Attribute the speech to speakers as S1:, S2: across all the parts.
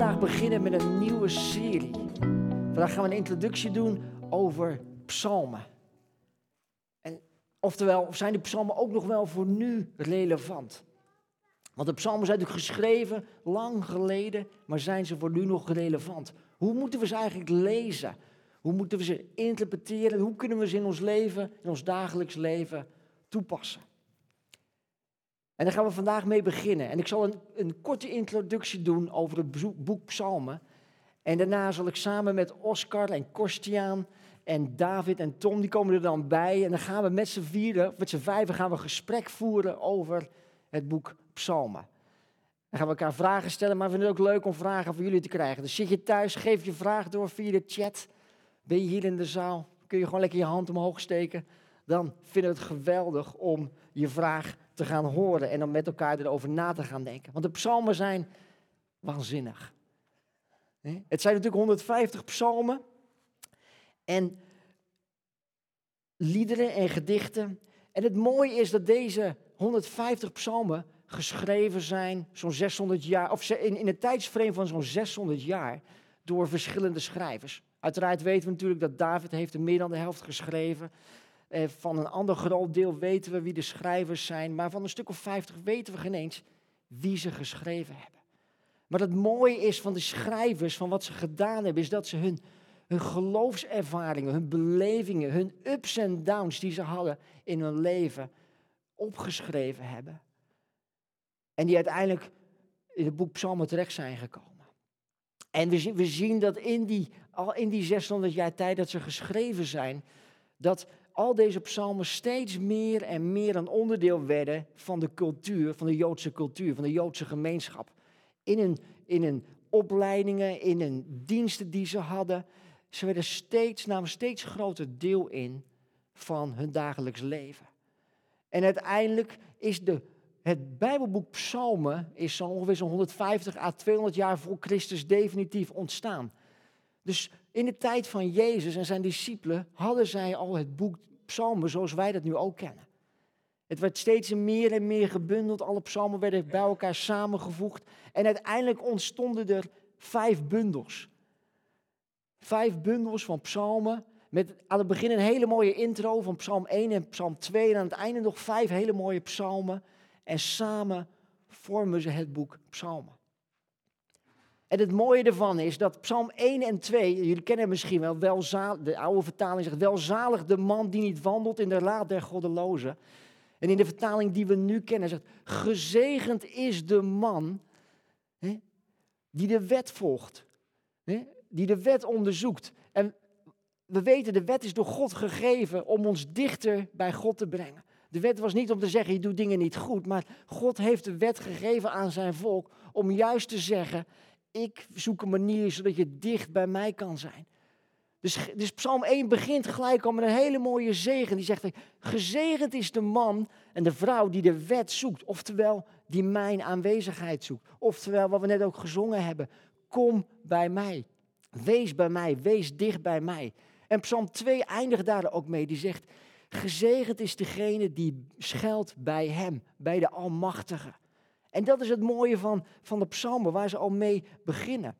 S1: vandaag beginnen met een nieuwe serie. Vandaag gaan we een introductie doen over psalmen. En, oftewel, zijn die psalmen ook nog wel voor nu relevant? Want de psalmen zijn natuurlijk geschreven lang geleden, maar zijn ze voor nu nog relevant? Hoe moeten we ze eigenlijk lezen? Hoe moeten we ze interpreteren? Hoe kunnen we ze in ons leven, in ons dagelijks leven toepassen? En daar gaan we vandaag mee beginnen. En ik zal een, een korte introductie doen over het boek Psalmen. En daarna zal ik samen met Oscar en Kostiaan en David en Tom, die komen er dan bij. En dan gaan we met z'n vieren, met z'n vijven, gaan we een gesprek voeren over het boek Psalmen. Dan gaan we elkaar vragen stellen, maar we vinden het ook leuk om vragen van jullie te krijgen. Dus zit je thuis, geef je vraag door via de chat. Ben je hier in de zaal, kun je gewoon lekker je hand omhoog steken. Dan vinden we het geweldig om je vraag te gaan horen en dan met elkaar erover na te gaan denken. Want de psalmen zijn waanzinnig. Het zijn natuurlijk 150 psalmen en liederen en gedichten. En het mooie is dat deze 150 psalmen geschreven zijn, zo'n 600 jaar, of in, in een tijdsframe van zo'n 600 jaar, door verschillende schrijvers. Uiteraard weten we natuurlijk dat David heeft er meer dan de helft geschreven. Eh, van een ander groot deel weten we wie de schrijvers zijn, maar van een stuk of 50 weten we geen eens wie ze geschreven hebben. Maar het mooie is van de schrijvers, van wat ze gedaan hebben, is dat ze hun, hun geloofservaringen, hun belevingen, hun ups en downs die ze hadden in hun leven opgeschreven hebben. En die uiteindelijk in het boek Psalmen terecht zijn gekomen. En we zien, we zien dat in die, al in die 600 jaar tijd dat ze geschreven zijn, dat al deze psalmen steeds meer en meer een onderdeel werden van de cultuur, van de Joodse cultuur, van de Joodse gemeenschap. In hun, in hun opleidingen, in hun diensten die ze hadden. Ze werden steeds, namen steeds groter deel in van hun dagelijks leven. En uiteindelijk is de, het Bijbelboek Psalmen is zo ongeveer zo'n 150 à 200 jaar voor Christus definitief ontstaan. Dus in de tijd van Jezus en zijn discipelen hadden zij al het boek Psalmen zoals wij dat nu ook kennen. Het werd steeds meer en meer gebundeld. Alle psalmen werden bij elkaar samengevoegd. En uiteindelijk ontstonden er vijf bundels. Vijf bundels van psalmen. Met aan het begin een hele mooie intro van psalm 1 en psalm 2. En aan het einde nog vijf hele mooie psalmen. En samen vormen ze het boek psalmen. En het mooie ervan is dat Psalm 1 en 2, jullie kennen misschien wel, welzalig, de oude vertaling zegt, welzalig de man die niet wandelt in de raad der goddelozen. En in de vertaling die we nu kennen zegt, gezegend is de man hè, die de wet volgt, hè, die de wet onderzoekt. En we weten, de wet is door God gegeven om ons dichter bij God te brengen. De wet was niet om te zeggen, je doet dingen niet goed, maar God heeft de wet gegeven aan zijn volk om juist te zeggen, ik zoek een manier zodat je dicht bij mij kan zijn. Dus, dus Psalm 1 begint gelijk al met een hele mooie zegen. Die zegt, gezegend is de man en de vrouw die de wet zoekt. Oftewel, die mijn aanwezigheid zoekt. Oftewel, wat we net ook gezongen hebben. Kom bij mij. Wees bij mij. Wees dicht bij mij. En Psalm 2 eindigt daar ook mee. Die zegt, gezegend is degene die schuilt bij hem. Bij de Almachtige. En dat is het mooie van, van de psalmen, waar ze al mee beginnen.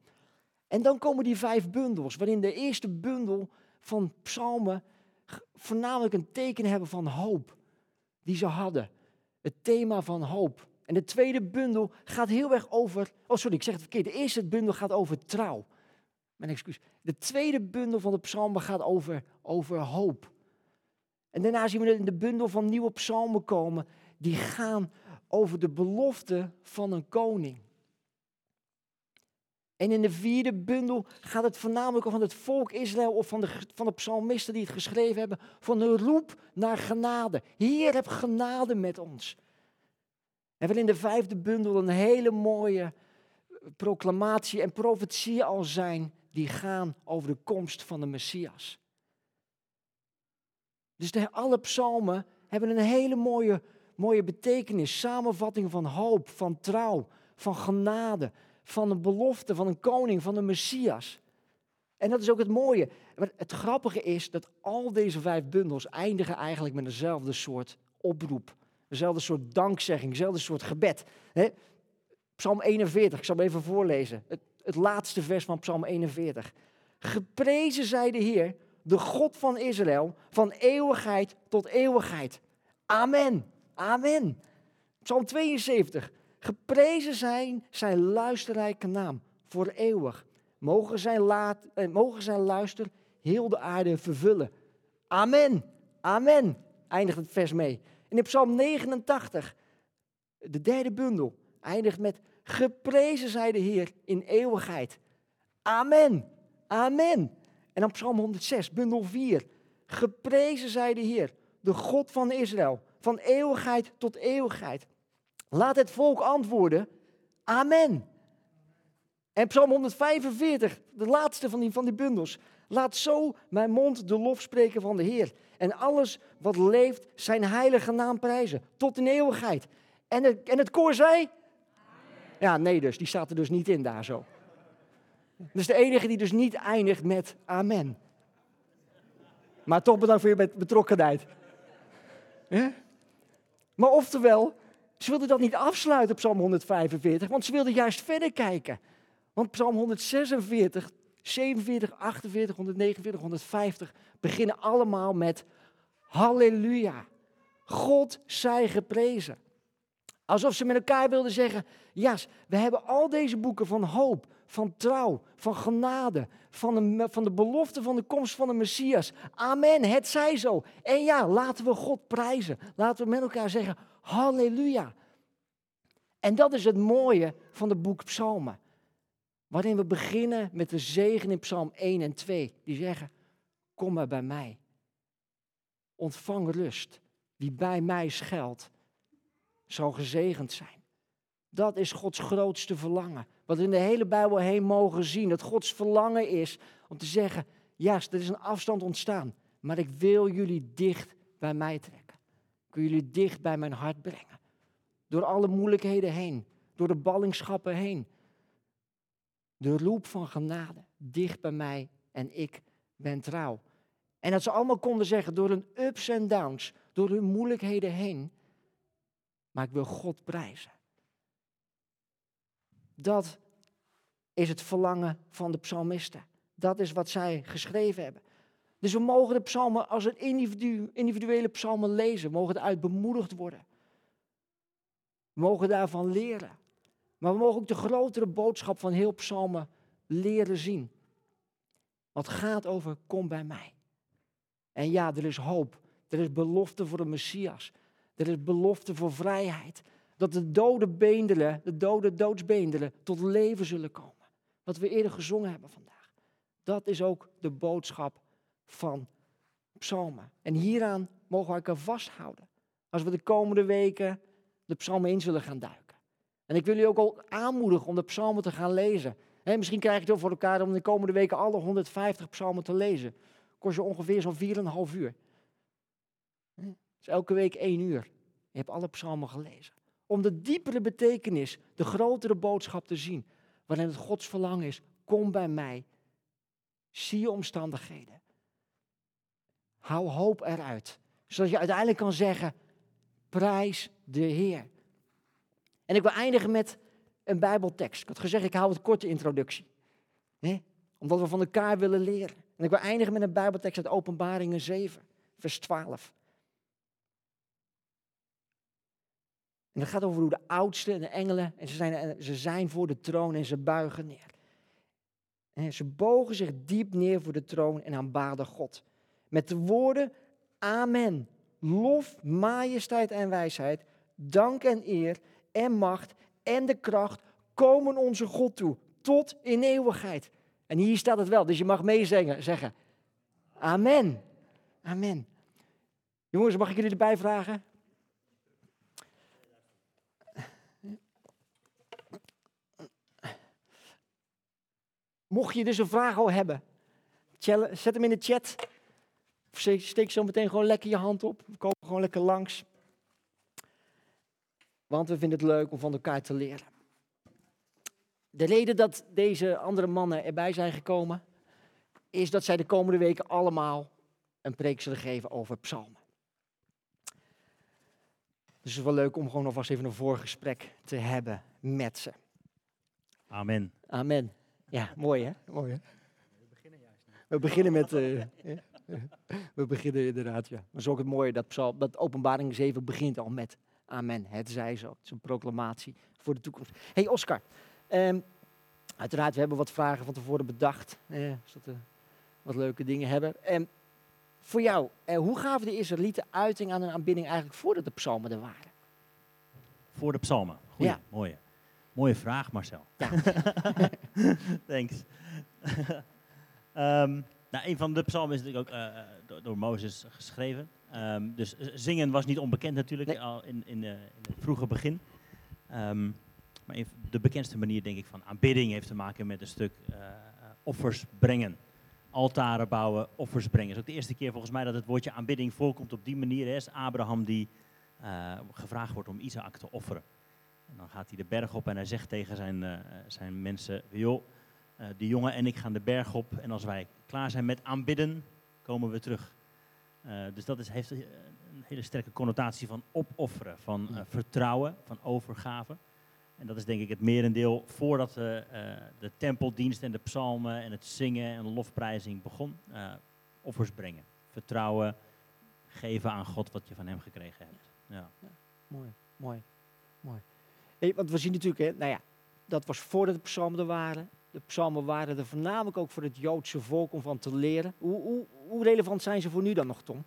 S1: En dan komen die vijf bundels, waarin de eerste bundel van psalmen voornamelijk een teken hebben van hoop, die ze hadden. Het thema van hoop. En de tweede bundel gaat heel erg over, oh sorry, ik zeg het verkeerd. De eerste bundel gaat over trouw. Mijn excuus. De tweede bundel van de psalmen gaat over, over hoop. En daarna zien we in de bundel van nieuwe psalmen komen, die gaan over de belofte van een koning. En in de vierde bundel gaat het voornamelijk over het volk Israël of van de, van de psalmisten die het geschreven hebben, van een roep naar genade. Heer, heb genade met ons. En wil in de vijfde bundel een hele mooie proclamatie en profetie al zijn die gaan over de komst van de Messias. Dus de, alle psalmen hebben een hele mooie mooie betekenis, samenvatting van hoop, van trouw, van genade, van een belofte, van een koning, van een Messias. En dat is ook het mooie. Maar het grappige is dat al deze vijf bundels eindigen eigenlijk met dezelfde soort oproep. Dezelfde soort dankzegging, dezelfde soort gebed. Psalm 41, ik zal hem even voorlezen. Het het laatste vers van Psalm 41. Geprezen zij de Heer, de God van Israël, van eeuwigheid tot eeuwigheid. Amen. Amen. Psalm 72. Geprezen zijn zijn luisterrijke naam voor eeuwig. Mogen zijn, laat, eh, mogen zijn luister heel de aarde vervullen. Amen. Amen. Eindigt het vers mee. En in Psalm 89, de derde bundel, eindigt met Geprezen zij de Heer in eeuwigheid. Amen. Amen. En dan Psalm 106, bundel 4. Geprezen zij de Heer, de God van Israël, van eeuwigheid tot eeuwigheid. Laat het volk antwoorden, Amen. En Psalm 145, de laatste van die, van die bundels. Laat zo mijn mond de lof spreken van de Heer. En alles wat leeft zijn heilige naam prijzen. Tot in eeuwigheid. En het, en het koor zei? Ja, nee dus. Die staat er dus niet in daar zo. Dus de enige die dus niet eindigt met amen. Maar toch bedankt voor je betrokkenheid. Maar oftewel, ze wilden dat niet afsluiten op Psalm 145, want ze wilden juist verder kijken. Want Psalm 146, 47, 48, 149, 150 beginnen allemaal met Halleluja. God zij geprezen. Alsof ze met elkaar wilden zeggen: Ja, we hebben al deze boeken van hoop, van trouw, van genade, van de, van de belofte van de komst van de Messias. Amen, het zij zo. En ja, laten we God prijzen. Laten we met elkaar zeggen: Halleluja. En dat is het mooie van het boek Psalmen. Waarin we beginnen met de zegen in Psalm 1 en 2. Die zeggen, kom maar bij mij. Ontvang rust. Wie bij mij schuilt, zal gezegend zijn. Dat is Gods grootste verlangen. Wat we in de hele Bijbel heen mogen zien. Dat Gods verlangen is om te zeggen, ja, er is een afstand ontstaan. Maar ik wil jullie dicht bij mij trekken. Ik wil jullie dicht bij mijn hart brengen. Door alle moeilijkheden heen. Door de ballingschappen heen de roep van genade dicht bij mij en ik ben trouw. En dat ze allemaal konden zeggen door hun ups en downs, door hun moeilijkheden heen, maar ik wil God prijzen. Dat is het verlangen van de psalmisten. Dat is wat zij geschreven hebben. Dus we mogen de psalmen als een individu, individuele psalmen lezen, mogen eruit bemoedigd worden. We mogen daarvan leren. Maar we mogen ook de grotere boodschap van heel Psalmen leren zien. Wat gaat over kom bij mij. En ja, er is hoop. Er is belofte voor de Messias. Er is belofte voor vrijheid. Dat de dode beendelen, de dode doodsbeendelen, tot leven zullen komen. Wat we eerder gezongen hebben vandaag. Dat is ook de boodschap van psalmen. En hieraan mogen we elkaar vasthouden. Als we de komende weken de psalmen in zullen gaan duiken. En ik wil jullie ook al aanmoedigen om de psalmen te gaan lezen. misschien krijg je het wel voor elkaar om de komende weken alle 150 psalmen te lezen. Kost je ongeveer zo'n 4,5 uur. Dus elke week 1 uur. Je hebt alle psalmen gelezen. Om de diepere betekenis, de grotere boodschap te zien. Waarin het Gods verlangen is, kom bij mij. Zie je omstandigheden. Hou hoop eruit. Zodat je uiteindelijk kan zeggen, prijs de Heer. En ik wil eindigen met een Bijbeltekst. Ik had gezegd, ik hou het korte introductie. Omdat we van elkaar willen leren. En ik wil eindigen met een Bijbeltekst uit Openbaringen 7, vers 12. En dat gaat over hoe de oudsten en de engelen, en ze zijn, ze zijn voor de troon en ze buigen neer. Ze bogen zich diep neer voor de troon en aanbaden God. Met de woorden, amen, lof, majesteit en wijsheid, dank en eer en macht en de kracht komen onze God toe. Tot in eeuwigheid. En hier staat het wel, dus je mag meezingen, zeggen. Amen. Amen. Jongens, mag ik jullie erbij vragen? Mocht je dus een vraag al hebben, zet hem in de chat. Of steek zo meteen gewoon lekker je hand op. We komen gewoon lekker langs. Want we vinden het leuk om van elkaar te leren. De reden dat deze andere mannen erbij zijn gekomen, is dat zij de komende weken allemaal een preek zullen geven over psalmen. Dus het is wel leuk om gewoon alvast even een voorgesprek te hebben met ze.
S2: Amen.
S1: Amen. Ja, mooi hè? Mooi hè? We beginnen met. eh, we beginnen inderdaad, ja. Maar het is ook het mooie dat, psalm, dat openbaring 7 begint al met Amen. Het zij zo. Het is een proclamatie voor de toekomst. hey Oscar. ehm, uiteraard, we hebben wat vragen van tevoren bedacht. eh, zodat we wat leuke dingen hebben. Ehm, voor jou, eh, hoe gaven de Israëlieten uiting aan hun aanbidding eigenlijk voordat de psalmen er waren?
S2: Voor de psalmen. Goeie,
S1: Ja.
S2: mooie. Mooie vraag, Marcel.
S1: Ja.
S2: Thanks. Ehm, nou, een van de psalmen is natuurlijk ook eh, eh, door, door Mozes geschreven. Ehm, dus zingen was niet onbekend natuurlijk
S1: Nee.
S2: al in, in, eh, in het vroege begin. Ehm, maar de bekendste manier, denk ik, van aanbidding heeft te maken met een stuk offers brengen. Altaren bouwen, offers brengen. Het is ook de eerste keer volgens mij dat het woordje aanbidding voorkomt op die manier. Hè. is Abraham die gevraagd wordt om Isaac te offeren. En dan gaat hij de berg op en hij zegt tegen zijn, eh, zijn mensen, joh, eh, die jongen en ik gaan de berg op en als wij klaar zijn met aanbidden, komen we terug. Eh, dus dat is, heeft een hele sterke connotatie van opofferen, van vertrouwen, van overgave. En dat is denk ik het merendeel voordat de, de tempeldienst en de psalmen en het zingen en de lofprijzing begon. offers brengen, vertrouwen, geven aan God wat je van hem gekregen hebt. Ja.
S1: Mooi, mooi, mooi. Want we zien natuurlijk, hè, nou ja, dat was voordat de psalmen er waren. De psalmen waren er voornamelijk ook voor het Joodse volk om van te leren. Hoe, hoe, hoe relevant zijn ze voor nu dan nog, Tom?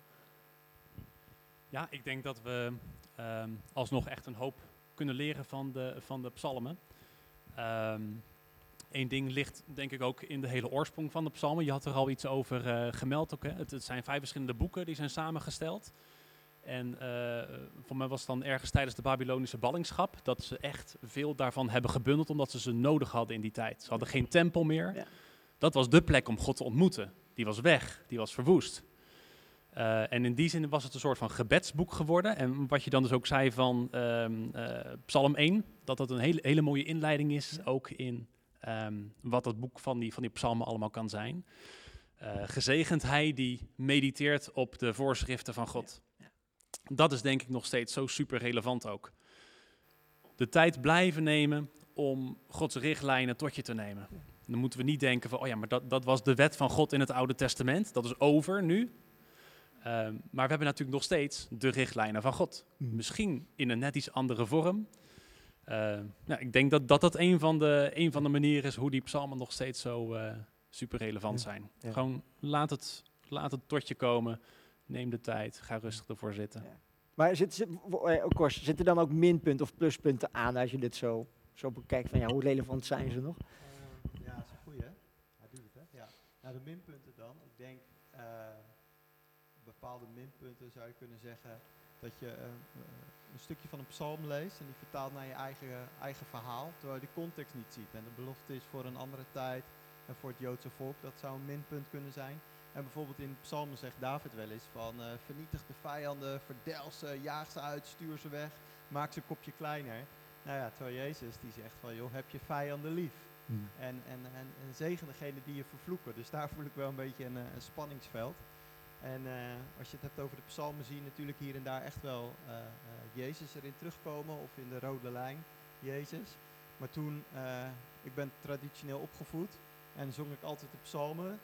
S3: Ja, ik denk dat we ehm, alsnog echt een hoop kunnen leren van de, van de psalmen. Eén ding ligt denk ik ook in de hele oorsprong van de psalmen. Je had er al iets over eh, gemeld ook. Hè? Het zijn vijf verschillende boeken die zijn samengesteld. En eh, voor mij was het dan ergens tijdens de Babylonische ballingschap dat ze echt veel daarvan hebben gebundeld omdat ze ze nodig hadden in die tijd. Ze hadden geen tempel meer.
S1: Ja.
S3: Dat was de plek om God te ontmoeten. Die was weg, die was verwoest. Eh, en in die zin was het een soort van gebedsboek geworden. En wat je dan dus ook zei van ehm, eh, Psalm 1, dat dat een hele, hele mooie inleiding is, ook in ehm, wat dat boek van die, van die psalmen allemaal kan zijn. Gezegend hij die mediteert op de voorschriften van God. Dat is denk ik nog steeds zo super relevant ook. De tijd blijven nemen om Gods richtlijnen tot je te nemen. Dan moeten we niet denken van, oh ja, maar dat, dat was de wet van God in het Oude Testament. Dat is over nu. Ehm, maar we hebben natuurlijk nog steeds de richtlijnen van God. Misschien in een net iets andere vorm. Uh, nou, ik denk dat dat, dat een, van de, een van de manieren is hoe die psalmen nog steeds zo uh, super relevant
S1: Ja,
S3: zijn.
S1: ja.
S3: Gewoon laat het, laat het tot je komen. Neem de tijd. Ga rustig ervoor zitten.
S1: Ja. Maar zit, zit, wo- eh, Kors, zitten dan ook minpunten of pluspunten aan als je dit zo, zo bekijkt? Van ja, hoe relevant zijn ze nog?
S4: Eh, ja, dat is een goeie. hè? Hij doet het, hè? Ja. Nou, de minpunten dan. Ik denk, eh, bepaalde minpunten zou je kunnen zeggen dat je een stukje van een psalm leest en die vertaalt naar je eigen, eigen verhaal, terwijl je de context niet ziet. En de belofte is voor een andere tijd en voor het Joodse volk, dat zou een minpunt kunnen zijn. En bijvoorbeeld in psalmen zegt David wel eens van eh, vernietig de vijanden, verdel ze, jaag ze uit, stuur ze weg, maak ze een kopje kleiner. Nou ja, terwijl Jezus die zegt van joh, heb je vijanden lief. En, en, en, en zegen degene die je vervloeken. Dus daar voel ik wel een beetje een, eh, een spanningsveld. En eh, als je het hebt over de psalmen, zie je natuurlijk hier en daar echt wel Jezus erin terugkomen. Of in de rode lijn, Jezus. Maar toen, ik ben traditioneel opgevoed en zong ik altijd de psalmen.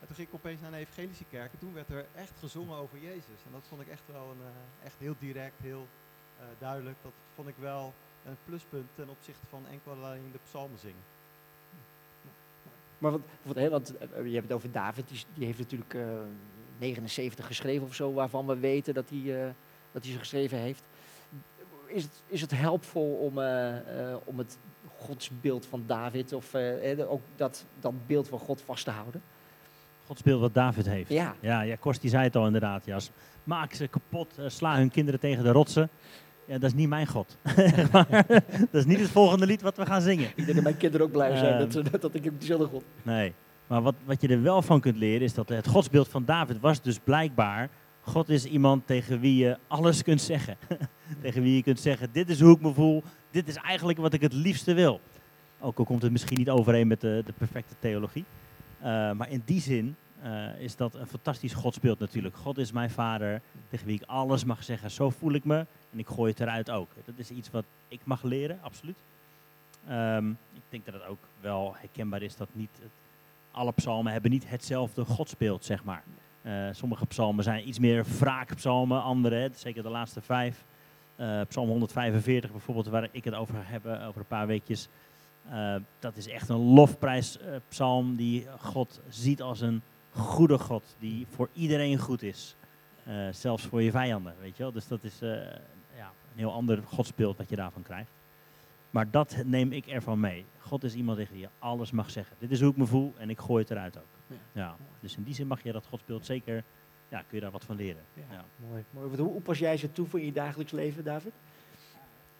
S4: En toen ging ik opeens naar een evangelische kerk en toen werd er echt gezongen over Jezus. En dat vond ik echt wel een, eh, echt heel direct, heel eh, duidelijk. Dat vond ik wel een pluspunt ten opzichte van enkel alleen de psalmen zingen.
S1: Maar eh, je hebt het over David, die, die heeft natuurlijk eh 79 geschreven of zo, waarvan we weten dat hij, dat hij ze geschreven heeft. Is het, is het helpvol om, om het godsbeeld van David, of ook dat, dat beeld van God vast te houden?
S2: Gods beeld wat David heeft.
S1: Ja.
S2: Ja, ja die zei het al inderdaad. Ja, maak ze kapot, eh, sla hun kinderen tegen de rotsen. Ja, dat is niet mijn God. dat is niet het volgende lied wat we gaan zingen.
S1: Ik denk dat mijn kinderen ook blij zijn
S2: Ehm.
S1: dat, dat ik heb diezelfde God.
S2: Nee. Maar wat, wat je er wel van kunt leren is dat het godsbeeld van David was dus blijkbaar... God is iemand tegen wie je alles kunt zeggen. tegen wie je kunt zeggen, dit is hoe ik me voel. Dit is eigenlijk wat ik het liefste wil. Ook al komt het misschien niet overeen met de, de perfecte theologie. Eh, maar in die zin eh, is dat een fantastisch godsbeeld natuurlijk. God is mijn vader, tegen wie ik alles mag zeggen. Zo voel ik me en ik gooi het eruit ook. Dat is iets wat ik mag leren, absoluut. Ehm, ik denk dat het ook wel herkenbaar is dat niet het- alle psalmen hebben niet hetzelfde godsbeeld, zeg maar. Eh, sommige psalmen zijn iets meer wraakpsalmen, andere, hè, zeker de laatste vijf. Psalm 145 bijvoorbeeld, waar ik het over ga hebben over een paar weekjes. Eh, dat is echt een lofprijspsalm die God ziet als een goede God, die voor iedereen goed is. Eh, zelfs voor je vijanden, weet je wel. Dus dat is eh, ja, een heel ander godsbeeld wat je daarvan krijgt. Maar dat neem ik ervan mee. God is iemand tegen wie je alles mag zeggen. Dit is hoe ik me voel en ik gooi het eruit ook.
S1: Ja.
S2: Ja. Dus in die zin mag je dat godsbeeld zeker, ja, kun je daar wat van leren.
S1: Ja.
S2: Ja.
S1: Mooi. mooi. Hoe, pas jij ze toe voor je dagelijks leven, David?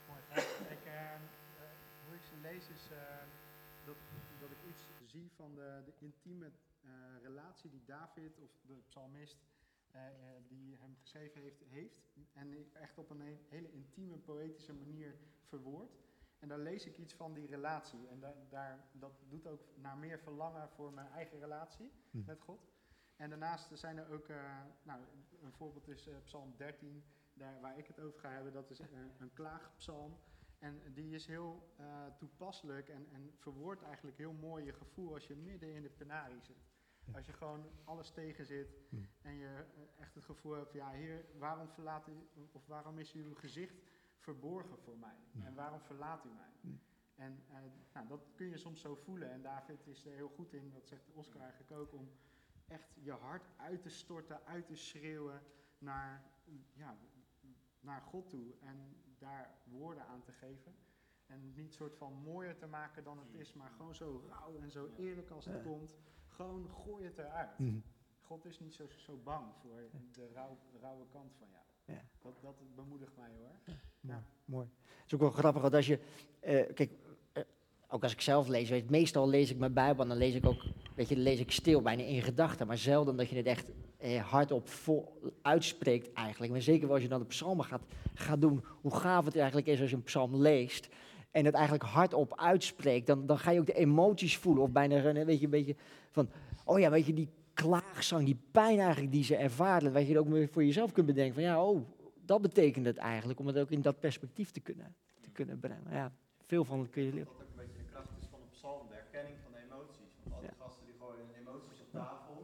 S5: Mooi. Kijk, eh, eh, hoe ik ze lees is eh, dat, dat ik iets zie van de, de intieme eh, relatie die David of de psalmist eh, eh, die hem geschreven heeft, heeft. En echt op een he- hele intieme, poëtische manier verwoord. En daar lees ik iets van die relatie. En da- daar, dat doet ook naar meer verlangen voor mijn eigen relatie
S1: Hm.
S5: met God. En daarnaast zijn er ook, nou, een voorbeeld is Psalm 13, daar waar ik het over ga hebben. Dat is een klaagpsalm. En die is heel eh, toepasselijk en, en verwoordt eigenlijk heel mooi je gevoel als je midden in de penarie zit. Als je gewoon alles tegen zit
S1: Hm.
S5: en je eh, echt het gevoel hebt, ja heer, waarom verlaat u, of waarom is uw gezicht verborgen voor mij?
S1: Hm.
S5: En waarom verlaat u mij?
S1: Hm.
S5: En eh, nou, dat kun je soms zo voelen. En David is er heel goed in, dat zegt Oscar eigenlijk ook, om echt je hart uit te storten, uit te schreeuwen naar, ja, naar God toe. En daar woorden aan te geven. En niet soort van mooier te maken dan het is, maar gewoon zo rauw en zo eerlijk als het
S1: Ja.
S5: komt. Gewoon gooi het eruit.
S1: Hm.
S5: God is niet zo, zo bang voor de rauw, rauwe kant van jou.
S1: Ja.
S5: Dat, dat bemoedigt mij hoor.
S1: Mooi.
S5: Ja.
S1: Mooi. Het is ook wel grappig, want als je, eh, kijk, eh, ook als ik zelf lees, weet, meestal lees ik mijn Bijbel en dan lees ik ook, weet je, lees ik stil, bijna in gedachten, maar zelden dat je het echt eh, hardop uitspreekt eigenlijk. Maar zeker als je dan de psalmen gaat, gaat doen, hoe gaaf het eigenlijk is als je een psalm leest en het eigenlijk hardop uitspreekt, dan, dan ga je ook de emoties voelen of bijna, eh, weet je, een beetje van, oh ja, weet je, die klaagzang, die pijn eigenlijk die ze ervaren, dat je het ook voor jezelf kunt bedenken van, ja, oh, dat betekent het eigenlijk, om het ook in dat perspectief te kunnen, te kunnen brengen. Ja, veel van het kun je leren.
S4: Dat ook een beetje de kracht is van een psalm, de herkenning van de emoties. Want al die gasten die gooien hun emoties op tafel.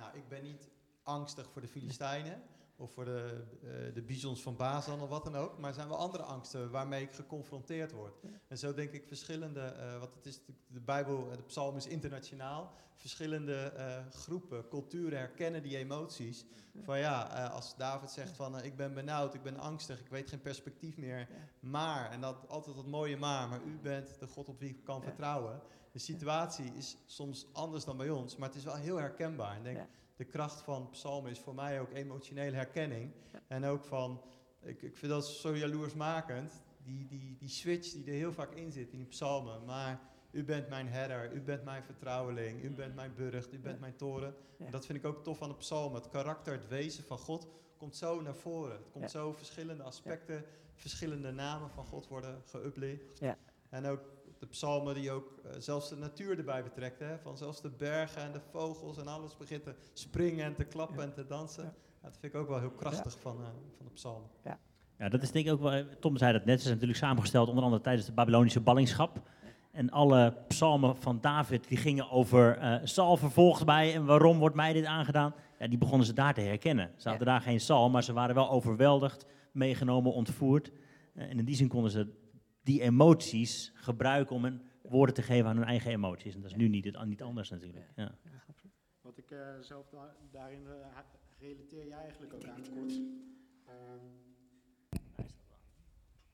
S4: Nou, ik ben niet angstig voor de Filistijnen of voor de, eh, de bizons van Bazan of wat dan ook. Maar er zijn wel andere angsten waarmee ik geconfronteerd word. En zo denk ik verschillende, eh wat het is, de, de Bijbel, eh, de psalm is internationaal. Verschillende groepen, culturen herkennen die emoties. Van ja, als David zegt van ik ben benauwd, ik ben angstig, ik weet geen perspectief meer. Maar, en dat altijd dat mooie maar, maar u bent de God op wie ik kan vertrouwen. De situatie is soms anders dan bij ons, maar het is wel heel herkenbaar. Ik denk. De kracht van psalmen is voor mij ook emotionele herkenning.
S1: Ja.
S4: En ook van, ik, ik vind dat zo jaloersmakend, die, die, die switch die er heel vaak in zit in die psalmen. Maar u bent mijn herder, u bent mijn vertrouweling, u bent mijn burcht, u bent
S1: Ja.
S4: mijn toren.
S1: Ja.
S4: En dat vind ik ook tof aan de psalmen. Het karakter, het wezen van God komt zo naar voren. Het komt zo verschillende aspecten, verschillende namen van God worden.
S1: Ja.
S4: En ook de psalmen die ook eh, zelfs de natuur erbij betrekken. Hè? Van zelfs de bergen en de vogels en alles begint te springen en te klappen
S1: Ja.
S4: en te dansen.
S1: Ja.
S4: Ja, dat vind ik ook wel heel krachtig van, eh, van de psalmen.
S2: Ja, dat is denk ik ook wel, Tom zei dat net, ze zijn natuurlijk samengesteld onder andere tijdens de Babylonische ballingschap. En alle psalmen van David die gingen over, eh zal vervolgd mij en waarom wordt mij dit aangedaan? Ja, die begonnen ze daar te herkennen. Ze hadden daar geen psalm, maar ze waren wel overweldigd, meegenomen, ontvoerd. En in die zin konden ze die emoties gebruiken om een woorden te geven aan hun eigen emoties. En dat is nu niet, het, niet anders natuurlijk. Ja.
S5: Wat ik eh, zelf da- daarin ha- relateer jij eigenlijk ook aan kort. Ehm,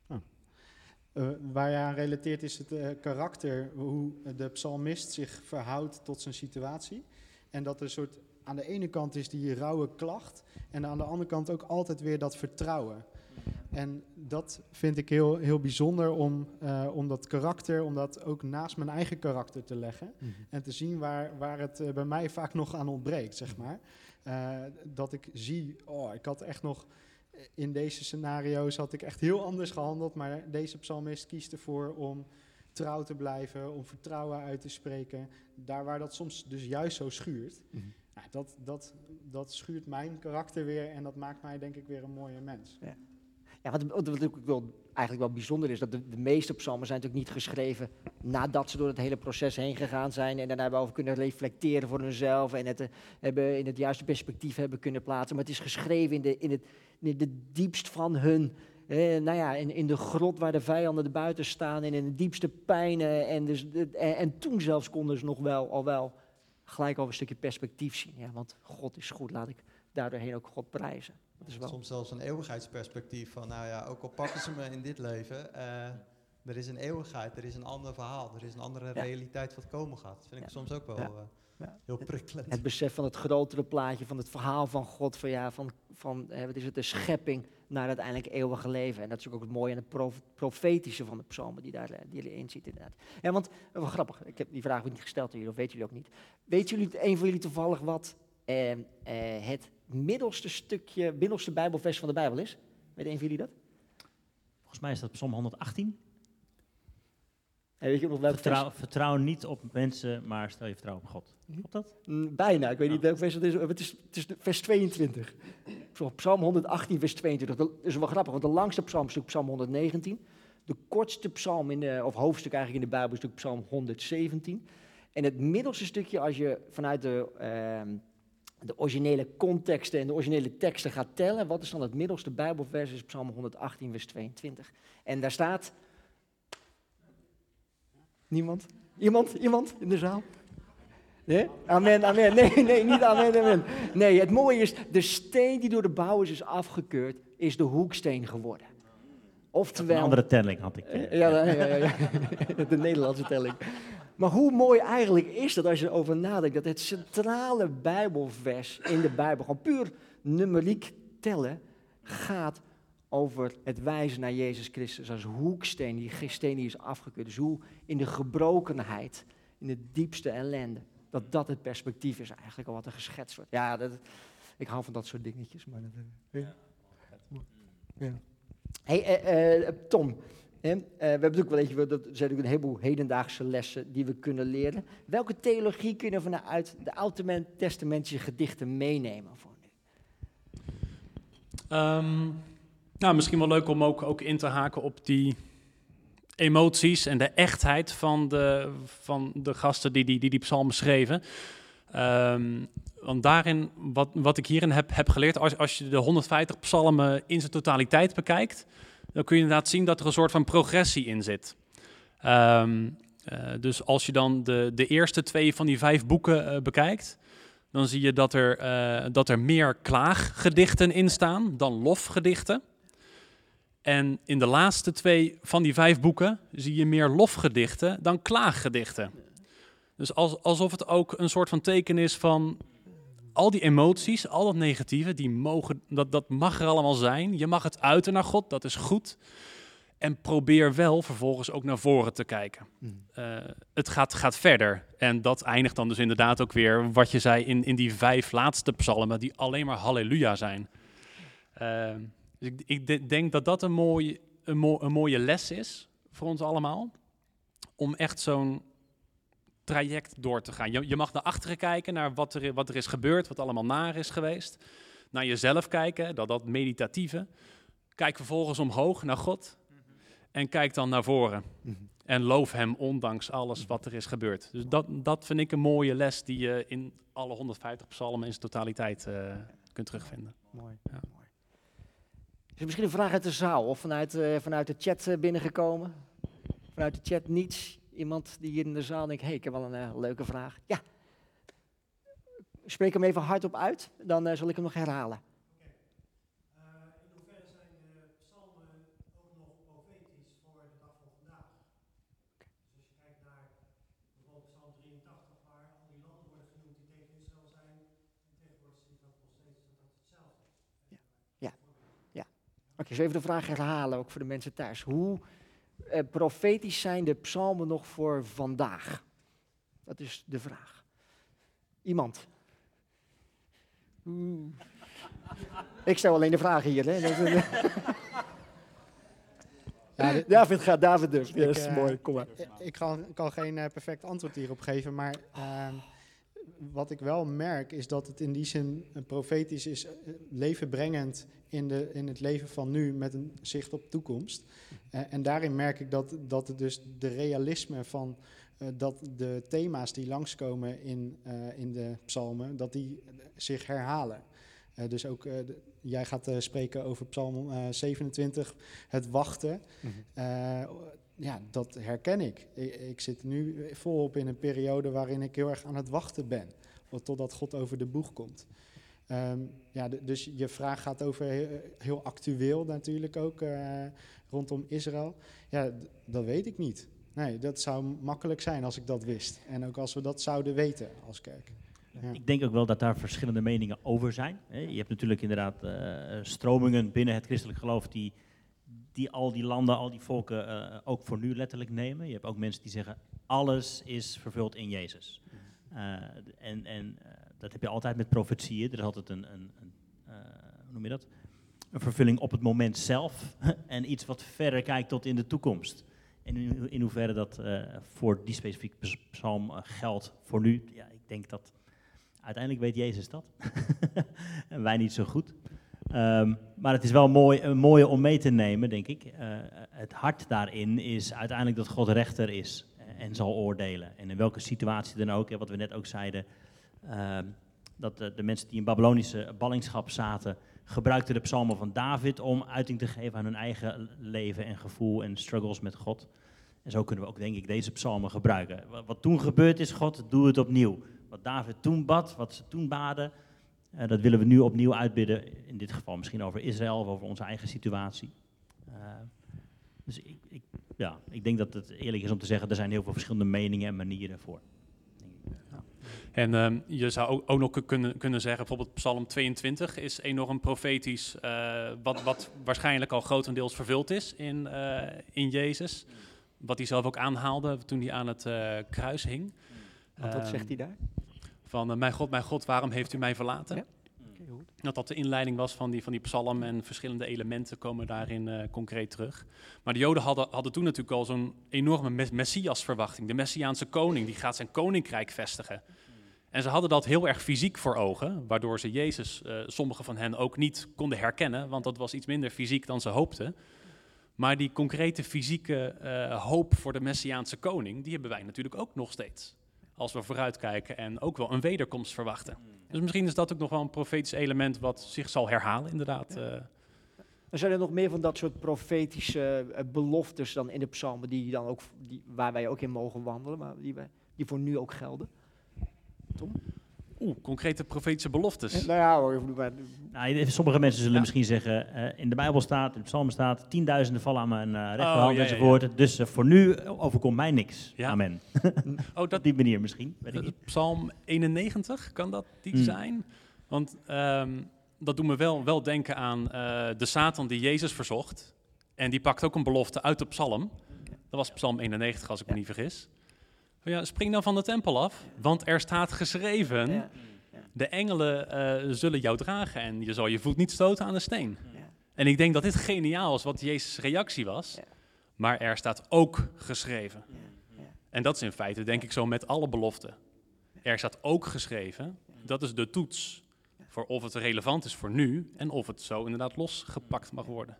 S5: oh. Eh, waar je aan relateert is het karakter, hoe de psalmist zich verhoudt tot zijn situatie. En dat er een soort, aan de ene kant is die rauwe klacht en aan de andere kant ook altijd weer dat vertrouwen. En dat vind ik heel, heel bijzonder om, eh, om dat karakter, om dat ook naast mijn eigen karakter te leggen. En te zien waar, waar het eh, bij mij vaak nog aan ontbreekt, zeg maar. Eh, dat ik zie, oh, ik had echt nog... In deze scenario's had ik echt heel anders gehandeld, maar deze psalmist kiest ervoor om trouw te blijven, om vertrouwen uit te spreken. Daar waar dat soms dus juist zo schuurt.
S1: Mhm.
S5: Nou, dat, dat, dat schuurt mijn karakter weer en dat maakt mij denk ik weer een mooie mens.
S1: Ja, wat, wat, wat ook wel, eigenlijk wel bijzonder is, dat de, de meeste psalmen zijn natuurlijk niet geschreven nadat ze door het hele proces heen gegaan zijn en daarna hebben over kunnen reflecteren voor hunzelf en het eh, hebben in het juiste perspectief hebben kunnen plaatsen. Maar het is geschreven in de, in het, in de diepst van hun, nou ja, in, in de grot waar de vijanden er buiten staan en in de diepste pijnen. En, dus, en, en toen zelfs konden ze nog wel, al wel gelijk over een stukje perspectief zien. Ja, want God is goed, laat ik daardoorheen ook God prijzen. Dat is wel,
S4: Soms zelfs een eeuwigheidsperspectief van, nou ja, ook al pakken ze me in dit leven, eh, er is een eeuwigheid, er is een ander verhaal, er is een andere realiteit wat komen gaat. Dat vind ik
S1: Ja.
S4: soms ook wel
S1: Ja.
S4: eh, heel prikkelend.
S1: het besef van het grotere plaatje, van het verhaal van God, van, ja, van, van eh, wat is het, de schepping naar het uiteindelijk eeuwige leven. En dat is ook het mooie en het prof- profetische van de psalmen die, daar, die erin ziet inderdaad. Ja, want, eh, wel grappig, ik heb die vraag niet gesteld aan jullie, of weten jullie ook niet. Weten jullie, een van jullie toevallig wat eh, eh, het middelste stukje, middelste bijbelvers van de Bijbel is? Weet een van jullie dat?
S2: Volgens mij is dat Psalm 118.
S1: En weet je nog
S2: Vertrouw,
S1: vers?
S2: vertrouw niet op mensen, maar stel je vertrouwen op God. Klopt dat?
S1: Mm, Bijna, ik weet niet welk vers het is. Het is, het is vers 22. Zo, Psalm 118, vers 22. Dat is wel grappig, want de langste psalm is Psalm 119. De kortste psalm, in de, of hoofdstuk eigenlijk in de Bijbel, is natuurlijk Psalm 117. En het middelste stukje, als je vanuit de, ehm, de originele contexten en de originele teksten gaat tellen, wat is dan het middelste Bijbelvers, is Psalm 118, vers 22. En daar staat... Niemand? Iemand? Iemand in de zaal? Nee? Amen, amen. Nee, nee, niet amen, amen. Nee, het mooie is, de steen die door de bouwers is afgekeurd, is de hoeksteen geworden.
S2: Een
S1: Oftewel...
S2: andere telling had ik. eh,
S1: Eh, Ja, ja, ja, ja, ja. de Nederlandse telling. Maar hoe mooi eigenlijk is dat als je erover nadenkt, dat het centrale Bijbelvers in de Bijbel, gewoon puur numeriek tellen, gaat over het wijzen naar Jezus Christus als hoeksteen, die steen die is afgekeurd. Dus hoe in de gebrokenheid, in de diepste ellende, dat dat het perspectief is eigenlijk al wat er geschetst wordt. Ja, dat, ik hou van dat soort dingetjes. Maar dat, eh, ja. Ja. Hey, eh, eh, Tom, hè, eh, we hebben natuurlijk wel, zijn natuurlijk een heleboel hedendaagse lessen die we kunnen leren. Welke theologie kunnen we vanuit de Oud-testamentische gedichten meenemen voor nu?
S3: Ehm, nou, misschien wel leuk om ook, ook in te haken op die emoties en de echtheid van de, van de gasten die die, die, schreven. Ehm, want daarin, wat, wat ik hierin heb, heb geleerd, als, als je de 150 psalmen in zijn totaliteit bekijkt, dan kun je inderdaad zien dat er een soort van progressie in zit. Ehm, eh, dus als je dan de, de eerste twee van die vijf boeken eh, bekijkt, dan zie je dat er, eh, dat er meer klaaggedichten in staan dan lofgedichten. En in de laatste twee van die vijf boeken zie je meer lofgedichten dan klaaggedichten. Dus als, alsof het ook een soort van teken is van al die emoties, al dat negatieve, die mogen, dat, dat mag er allemaal zijn. Je mag het uiten naar God, dat is goed. En probeer wel vervolgens ook naar voren te kijken. Eh, het gaat, gaat verder. En dat eindigt dan dus inderdaad ook weer, wat je zei, in, in die vijf laatste psalmen, die alleen maar halleluja zijn. Eh, dus ik, ik de- denk dat dat een, mooi, een, mo- een mooie les is voor ons allemaal. Om echt zo'n traject door te gaan. Je, je mag naar achteren kijken, naar wat er, wat er is gebeurd, wat allemaal naar is geweest. Naar jezelf kijken, dat, dat meditatieve. Kijk vervolgens omhoog naar God. En kijk dan naar voren. En loof hem ondanks alles wat er is gebeurd. Dus dat, dat vind ik een mooie les die je in alle 150 psalmen in zijn totaliteit eh, kunt terugvinden.
S1: Mooi.
S3: Ja.
S1: mooi. Is er misschien een vraag uit de zaal of vanuit, eh, vanuit de chat eh, binnengekomen? Vanuit de chat niets? Iemand die hier in de zaal denkt, hé, ik heb wel een eh, leuke vraag. Ja. Spreek hem even hardop uit, dan eh, zal ik hem nog herhalen. Oké, zo even de vraag herhalen, ook voor de mensen thuis. Hoe eh, profetisch zijn de psalmen nog voor vandaag? Dat is de vraag. Iemand? Oeh. Ik stel alleen de vragen hier. Hè?
S5: Ja,
S1: David gaat, David durft. Ja, dat is
S5: eh,
S1: mooi, kom maar.
S5: Ik kan, kan geen eh, perfect antwoord hierop geven, maar ehm, wat ik wel merk is dat het in die zin een profetisch is, eh, levenbrengend in, de, in het leven van nu met een zicht op toekomst. Eh, en daarin merk ik dat, dat het dus de realisme van eh, dat de thema's die langskomen in, eh, in de psalmen, dat die zich herhalen. Eh, dus ook, eh, de- jij gaat eh, spreken over psalm eh, 27, het wachten. Eh, ja, dat herken ik. ik. Ik zit nu volop in een periode waarin ik heel erg aan het wachten ben. Totdat God over de boeg komt. Ehm, ja, dus je vraag gaat over heel, heel actueel natuurlijk ook eh, rondom Israël. Ja, dat weet ik niet. Nee, dat zou makkelijk zijn als ik dat wist. En ook als we dat zouden weten als kerk. Ja.
S2: Ik denk ook wel dat daar verschillende meningen over zijn. Je hebt natuurlijk inderdaad eh, stromingen binnen het christelijk geloof die, die al die landen, al die volken eh, ook voor nu letterlijk nemen. Je hebt ook mensen die zeggen, alles is vervuld in Jezus. Eh, en en eh, dat heb je altijd met profetieën. Er is altijd een, een, een hoe noem je dat? Een vervulling op het moment zelf en iets wat verder kijkt tot in de toekomst. En in, in hoeverre dat voor die specifieke ps- psalm geldt voor nu, ja, ik denk dat uiteindelijk weet Jezus dat. en wij niet zo goed. Ehm, maar het is wel mooi, een mooie om mee te nemen, denk ik. Eh, het hart daarin is uiteindelijk dat God rechter is eh, en zal oordelen. En in welke situatie dan ook, wat we net ook zeiden, ehm, dat de, de mensen die in Babylonische ballingschap zaten, gebruikten de psalmen van David om uiting te geven aan hun eigen leven en gevoel en struggles met God. En zo kunnen we ook, denk ik, deze psalmen gebruiken. Wat, wat toen gebeurd is, God, doe het opnieuw. Wat David toen bad, wat ze toen baden, eh, dat willen we nu opnieuw uitbidden. In dit geval misschien over Israël of over onze eigen situatie. Eh, dus ik, ik, ja, ik denk dat het eerlijk is om te zeggen, er zijn heel veel verschillende meningen en manieren voor. denk ik. Ja.
S3: En ehm, je zou ook, ook nog kunnen, kunnen zeggen, bijvoorbeeld Psalm 22 is enorm profetisch, eh, wat, wat waarschijnlijk al grotendeels vervuld is in, eh, in Jezus. Wat hij zelf ook aanhaalde toen hij aan het eh, kruis hing.
S1: Want wat
S3: Ehm,
S1: zegt hij daar?
S3: Van, eh, mijn God, mijn God, waarom heeft u mij verlaten?
S1: Ja.
S3: Dat dat de inleiding was van die, van die psalm en verschillende elementen komen daarin eh, concreet terug. Maar de Joden hadden, hadden toen natuurlijk al zo'n enorme mes- Messias-verwachting. De Messiaanse koning, die gaat zijn koninkrijk vestigen. En ze hadden dat heel erg fysiek voor ogen, waardoor ze Jezus, eh sommigen van hen, ook niet konden herkennen, want dat was iets minder fysiek dan ze hoopten. Maar die concrete fysieke hoop voor de Messiaanse koning, die hebben wij natuurlijk ook nog steeds. Als we vooruitkijken en ook wel een wederkomst verwachten. Dus misschien is dat ook nog wel een profetisch element wat zich zal herhalen, inderdaad. eh.
S1: Er zijn er nog meer van dat soort profetische eh, beloftes dan in de psalmen, die dan ook, die, waar wij ook in mogen wandelen, maar die, wij, die voor nu ook gelden? Tom?
S3: Oeh, concrete profetische beloftes.
S1: Nou ja, hoor, maar,
S2: Nou, sommige mensen zullen
S3: Ja.
S2: misschien zeggen, eh, in de Bijbel staat, in de psalmen staat, tienduizenden vallen aan mijn uh, rechterhand
S3: Oh, ja, ja,
S2: enzovoort. Dus eh, voor nu overkomt mij niks.
S3: Ja.
S2: Amen.
S3: Oh,
S2: Op
S3: dat,
S2: die manier misschien, weet ik niet.
S3: Psalm 91, kan dat die
S2: Hmm.
S3: zijn? Want ehm, dat doet me wel, wel denken aan eh, de Satan die Jezus verzocht. En die pakt ook een belofte uit de psalm. Dat was psalm 91, als ik me niet vergis. Van Ja, spring dan van de tempel af, want er staat geschreven... De engelen eh, zullen jou dragen en je zal je voet niet stoten aan de steen.
S1: ja.
S3: En ik denk dat dit geniaal is wat Jezus' reactie was.
S1: Ja.
S3: Maar er staat ook geschreven.
S1: ja.
S3: En dat is in feite denk ik zo met alle beloften. Er staat ook geschreven. Dat is de toets voor of het relevant is voor nu en of het zo inderdaad losgepakt mag worden.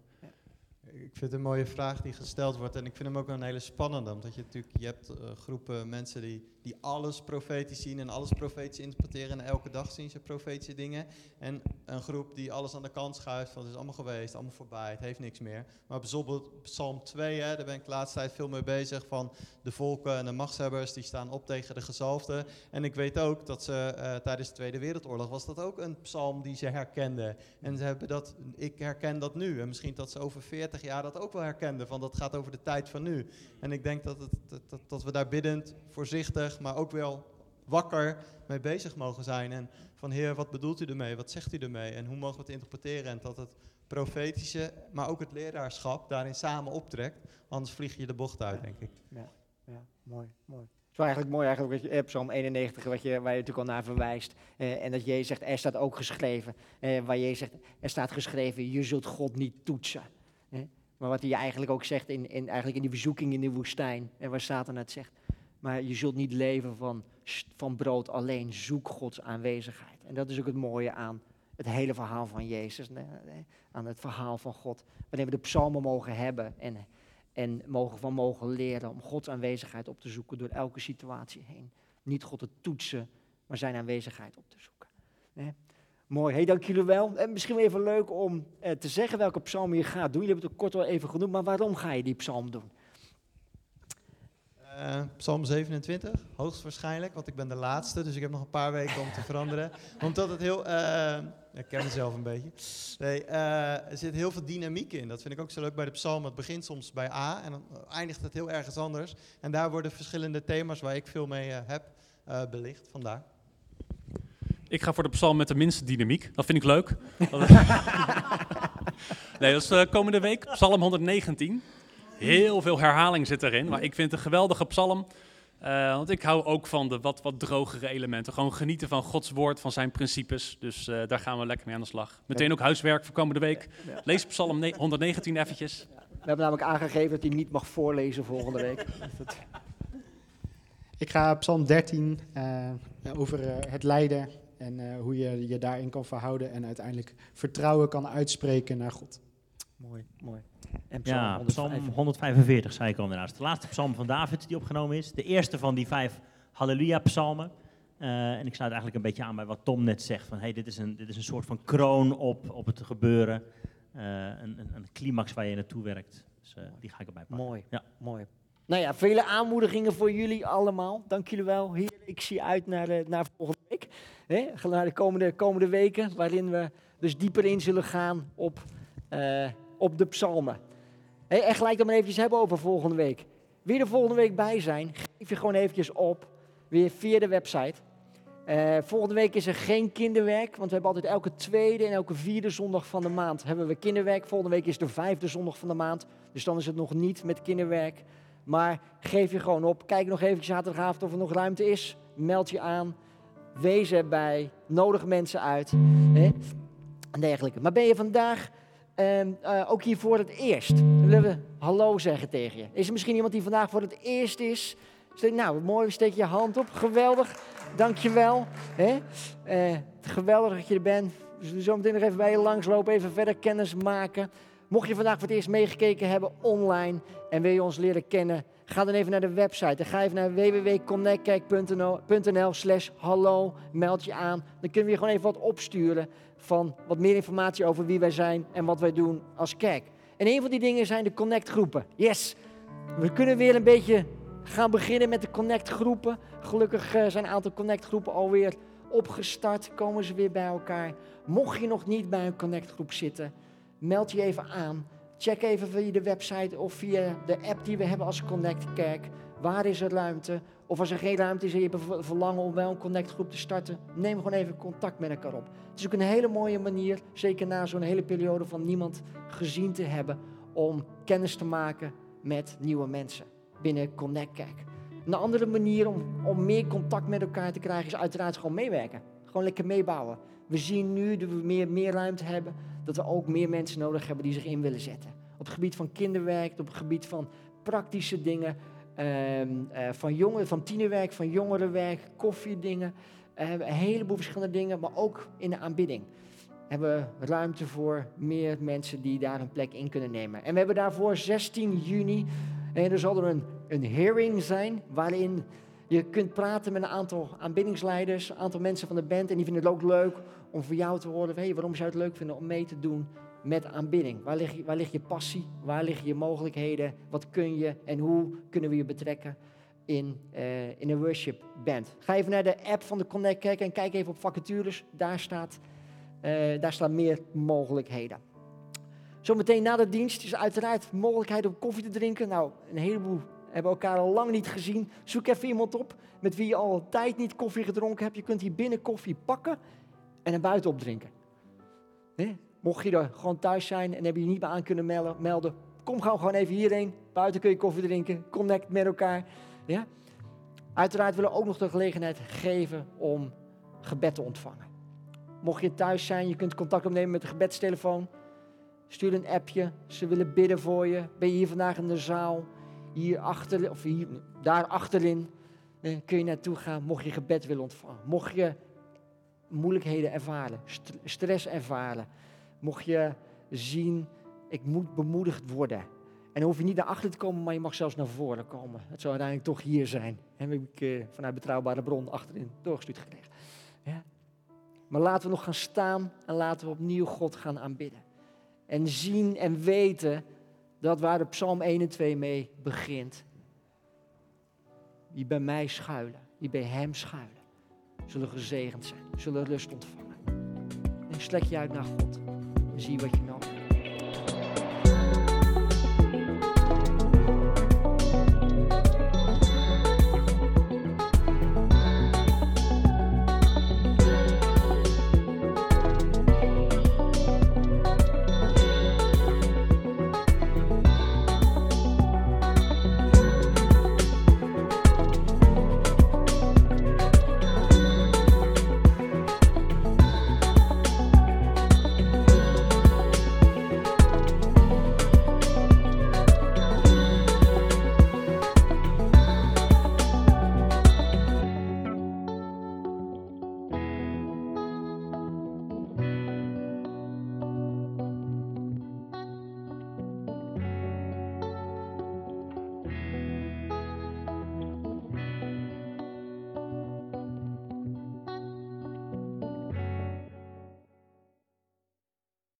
S4: Ik vind het een mooie vraag die gesteld wordt en ik vind hem ook een hele spannende. Omdat je natuurlijk, je hebt eh, groepen mensen die, die alles profetisch zien en alles profetisch interpreteren. En elke dag zien ze profetische dingen. En een groep die alles aan de kant schuift van het is allemaal geweest, allemaal voorbij, het heeft niks meer. Maar bijvoorbeeld Psalm 2, hè, daar ben ik de laatste tijd veel mee bezig. Van de volken en de machtshebbers die staan op tegen de gezalfden. En ik weet ook dat ze eh, tijdens de Tweede Wereldoorlog was dat ook een psalm die ze herkenden. En ze hebben dat, ik herken dat nu. En misschien dat ze over 40 jaar dat ook wel herkenden. Van dat gaat over de tijd van nu. En ik denk dat, het, dat, dat, dat we daar biddend, voorzichtig, maar ook wel wakker mee bezig mogen zijn. En van Heer, wat bedoelt u ermee? Wat zegt u ermee? En hoe mogen we het interpreteren? En dat het profetische, maar ook het leraarschap daarin samen optrekt. Anders vlieg je de bocht uit, denk ik.
S1: Ja, mooi, mooi. Het is wel eigenlijk mooi eigenlijk wat je, eh, Psalm 91, wat je, waar je natuurlijk al naar verwijst. Eh, en dat Jezus zegt, er staat ook geschreven. eh, waar Jezus zegt, er staat geschreven, je zult God niet toetsen. Eh, maar wat hij eigenlijk ook zegt in, in, eigenlijk in die verzoeking in de woestijn. En waar Satan het zegt. Maar je zult niet leven van, van brood alleen. Zoek Gods aanwezigheid. En dat is ook het mooie aan het hele verhaal van Jezus. Aan het verhaal van God. Wanneer we de psalmen mogen hebben en, en mogen van mogen leren om Gods aanwezigheid op te zoeken door elke situatie heen. Niet God te toetsen, maar zijn aanwezigheid op te zoeken. Mooi, hey, dank jullie wel. En misschien wel even leuk om eh, te zeggen welke psalm je gaat doen. Jullie hebben het kort al even genoemd, maar waarom ga je die psalm doen?
S4: Eh, Psalm 27, hoogstwaarschijnlijk, want ik ben de laatste, dus ik heb nog een paar weken om te veranderen. Omdat het heel, eh, ik ken mezelf een beetje. Nee, eh, er zit heel veel dynamiek in. Dat vind ik ook zo leuk bij de psalm. Het begint soms bij A en dan eindigt het heel ergens anders. En daar worden verschillende thema's waar ik veel mee eh, heb eh, belicht. Vandaar.
S3: Ik ga voor de psalm met de minste dynamiek. Dat vind ik leuk. nee, dat is komende week. Psalm 119. Heel veel herhaling zit erin. Maar ik vind het een geweldige psalm. eh, want ik hou ook van de wat, wat drogere elementen. Gewoon genieten van Gods woord, van zijn principes. Dus eh, daar gaan we lekker mee aan de slag. Meteen ook huiswerk voor komende week. Lees psalm ne- 119 eventjes.
S1: We hebben namelijk aangegeven dat hij niet mag voorlezen volgende week.
S5: Ik ga Psalm 13 eh, over het lijden en eh, hoe je je daarin kan verhouden en uiteindelijk vertrouwen kan uitspreken naar God.
S1: Mooi, mooi. En
S2: Ja,
S1: 105.
S2: psalm 145 zei ik al inderdaad. De laatste psalm van David die opgenomen is. De eerste van die vijf Halleluja-psalmen. Eh, en ik sluit eigenlijk een beetje aan bij wat Tom net zegt. Van, hey, dit, is een, dit is een soort van kroon op, op het gebeuren. Eh, een, een, een climax waar je naartoe werkt. Dus eh, die ga ik erbij pakken.
S1: Mooi,
S2: Ja.
S1: mooi. Nou ja, vele aanmoedigingen voor jullie allemaal. Dank jullie wel. Hier, ik zie uit naar, de, naar volgende week. Hè? Naar de komende, komende weken, waarin we dus dieper in zullen gaan op, op de psalmen. En gelijk dan maar eventjes hebben over volgende week. Wil je er volgende week bij zijn? Geef je gewoon eventjes op, weer via de website. Eh, volgende week is er geen kinderwerk, want we hebben altijd elke tweede en elke vierde zondag van de maand hebben we kinderwerk. Volgende week is de vijfde zondag van de maand, dus dan is het nog niet met kinderwerk. Maar geef je gewoon op. Kijk nog even zaterdagavond of er nog ruimte is. Meld je aan. Wees erbij. Nodig mensen uit. Hè? En dergelijke. Maar ben je vandaag ehm, eh, ook hier voor het eerst? Willen we hallo zeggen tegen je. Is er misschien iemand die vandaag voor het eerst is? Nou, mooi. Steek je hand op. Geweldig. Dankjewel. Hè? Eh, geweldig dat je er bent. We zullen zo meteen nog even bij je langslopen. Even verder kennis maken. Mocht je vandaag voor het eerst meegekeken hebben online en wil je ons leren kennen, ga dan even naar de website. Ga even naar www.connectkerk.nl slash hallo, meld je aan. Dan kunnen we je gewoon even wat opsturen van wat meer informatie over wie wij zijn en wat wij doen als kerk. En een van die dingen zijn de connect groepen. Yes, we kunnen weer een beetje gaan beginnen met de connect groepen. Gelukkig eh, zijn een aantal connect groepen alweer opgestart, komen ze weer bij elkaar. Mocht je nog niet bij een connect groep zitten, meld je even aan. Check even via de website of via de app die we hebben als Connect Kerk. Waar is er ruimte? Of als er geen ruimte is en je hebt verlangen om wel een Connect groep te starten, neem gewoon even contact met elkaar op. Het is ook een hele mooie manier, zeker na zo'n hele periode van niemand gezien te hebben, om kennis te maken met nieuwe mensen binnen Connect Kerk. Een andere manier om, om meer contact met elkaar te krijgen is uiteraard gewoon meewerken. Gewoon lekker meebouwen. We zien nu dat we meer, meer ruimte hebben, dat we ook meer mensen nodig hebben die zich in willen zetten. Op het gebied van kinderwerk, op het gebied van praktische dingen, ehm, eh, van, jongeren, van tienerwerk, van jongerenwerk, koffiedingen. Eh, een heleboel verschillende dingen, maar ook in de aanbidding hebben we ruimte voor meer mensen die daar een plek in kunnen nemen. En we hebben daarvoor 16 juni, en er zal er een, een hearing zijn, waarin je kunt praten met een aantal aanbiddingsleiders, een aantal mensen van de band. En die vinden het ook leuk om voor jou te horen, hey, waarom zou je het leuk vinden om mee te doen met aanbidding? Waar ligt, je- waar je passie? Waar liggen je mogelijkheden? Wat kun je en hoe kunnen we je betrekken in, eh, in een worship band? Ga even naar de app van de Connect Kerk en kijk even op vacatures. Daar, staat, eh, daar staan meer mogelijkheden. Zometeen na de dienst is uiteraard mogelijkheid om koffie te drinken. Nou, een heleboel hebben elkaar al lang niet gezien. Zoek even iemand op met wie je al tijd niet koffie gedronken hebt. Je kunt hier binnen koffie pakken en naar buiten opdrinken. Nee? Mocht je er gewoon thuis zijn en heb je niet meer aan kunnen melden, kom gewoon, gewoon even hierheen. Buiten kun je koffie drinken, connect met elkaar. Ja? Uiteraard willen we ook nog de gelegenheid geven om gebed te ontvangen. Mocht je thuis zijn, je kunt contact opnemen met de gebedstelefoon. Stuur een appje, ze willen bidden voor je. Ben je hier vandaag in de zaal, hier achter, of hier, daar achterin. eh, kun je naartoe gaan, mocht je gebed willen ontvangen. Mocht je moeilijkheden ervaren, st- stress ervaren. Mocht je zien, ik moet bemoedigd worden. En dan hoef je niet naar achter te komen, maar je mag zelfs naar voren komen. Het zou uiteindelijk toch hier zijn. Heb ik eh, vanuit betrouwbare bron achterin doorgestuurd gekregen. Ja. Maar laten we nog gaan staan en laten we opnieuw God gaan aanbidden. En zien en weten dat waar de Psalm 1 en 2 mee begint. Die bij mij schuilen, die bij Hem schuilen, zullen gezegend zijn, zullen rust ontvangen. En strek je uit naar God en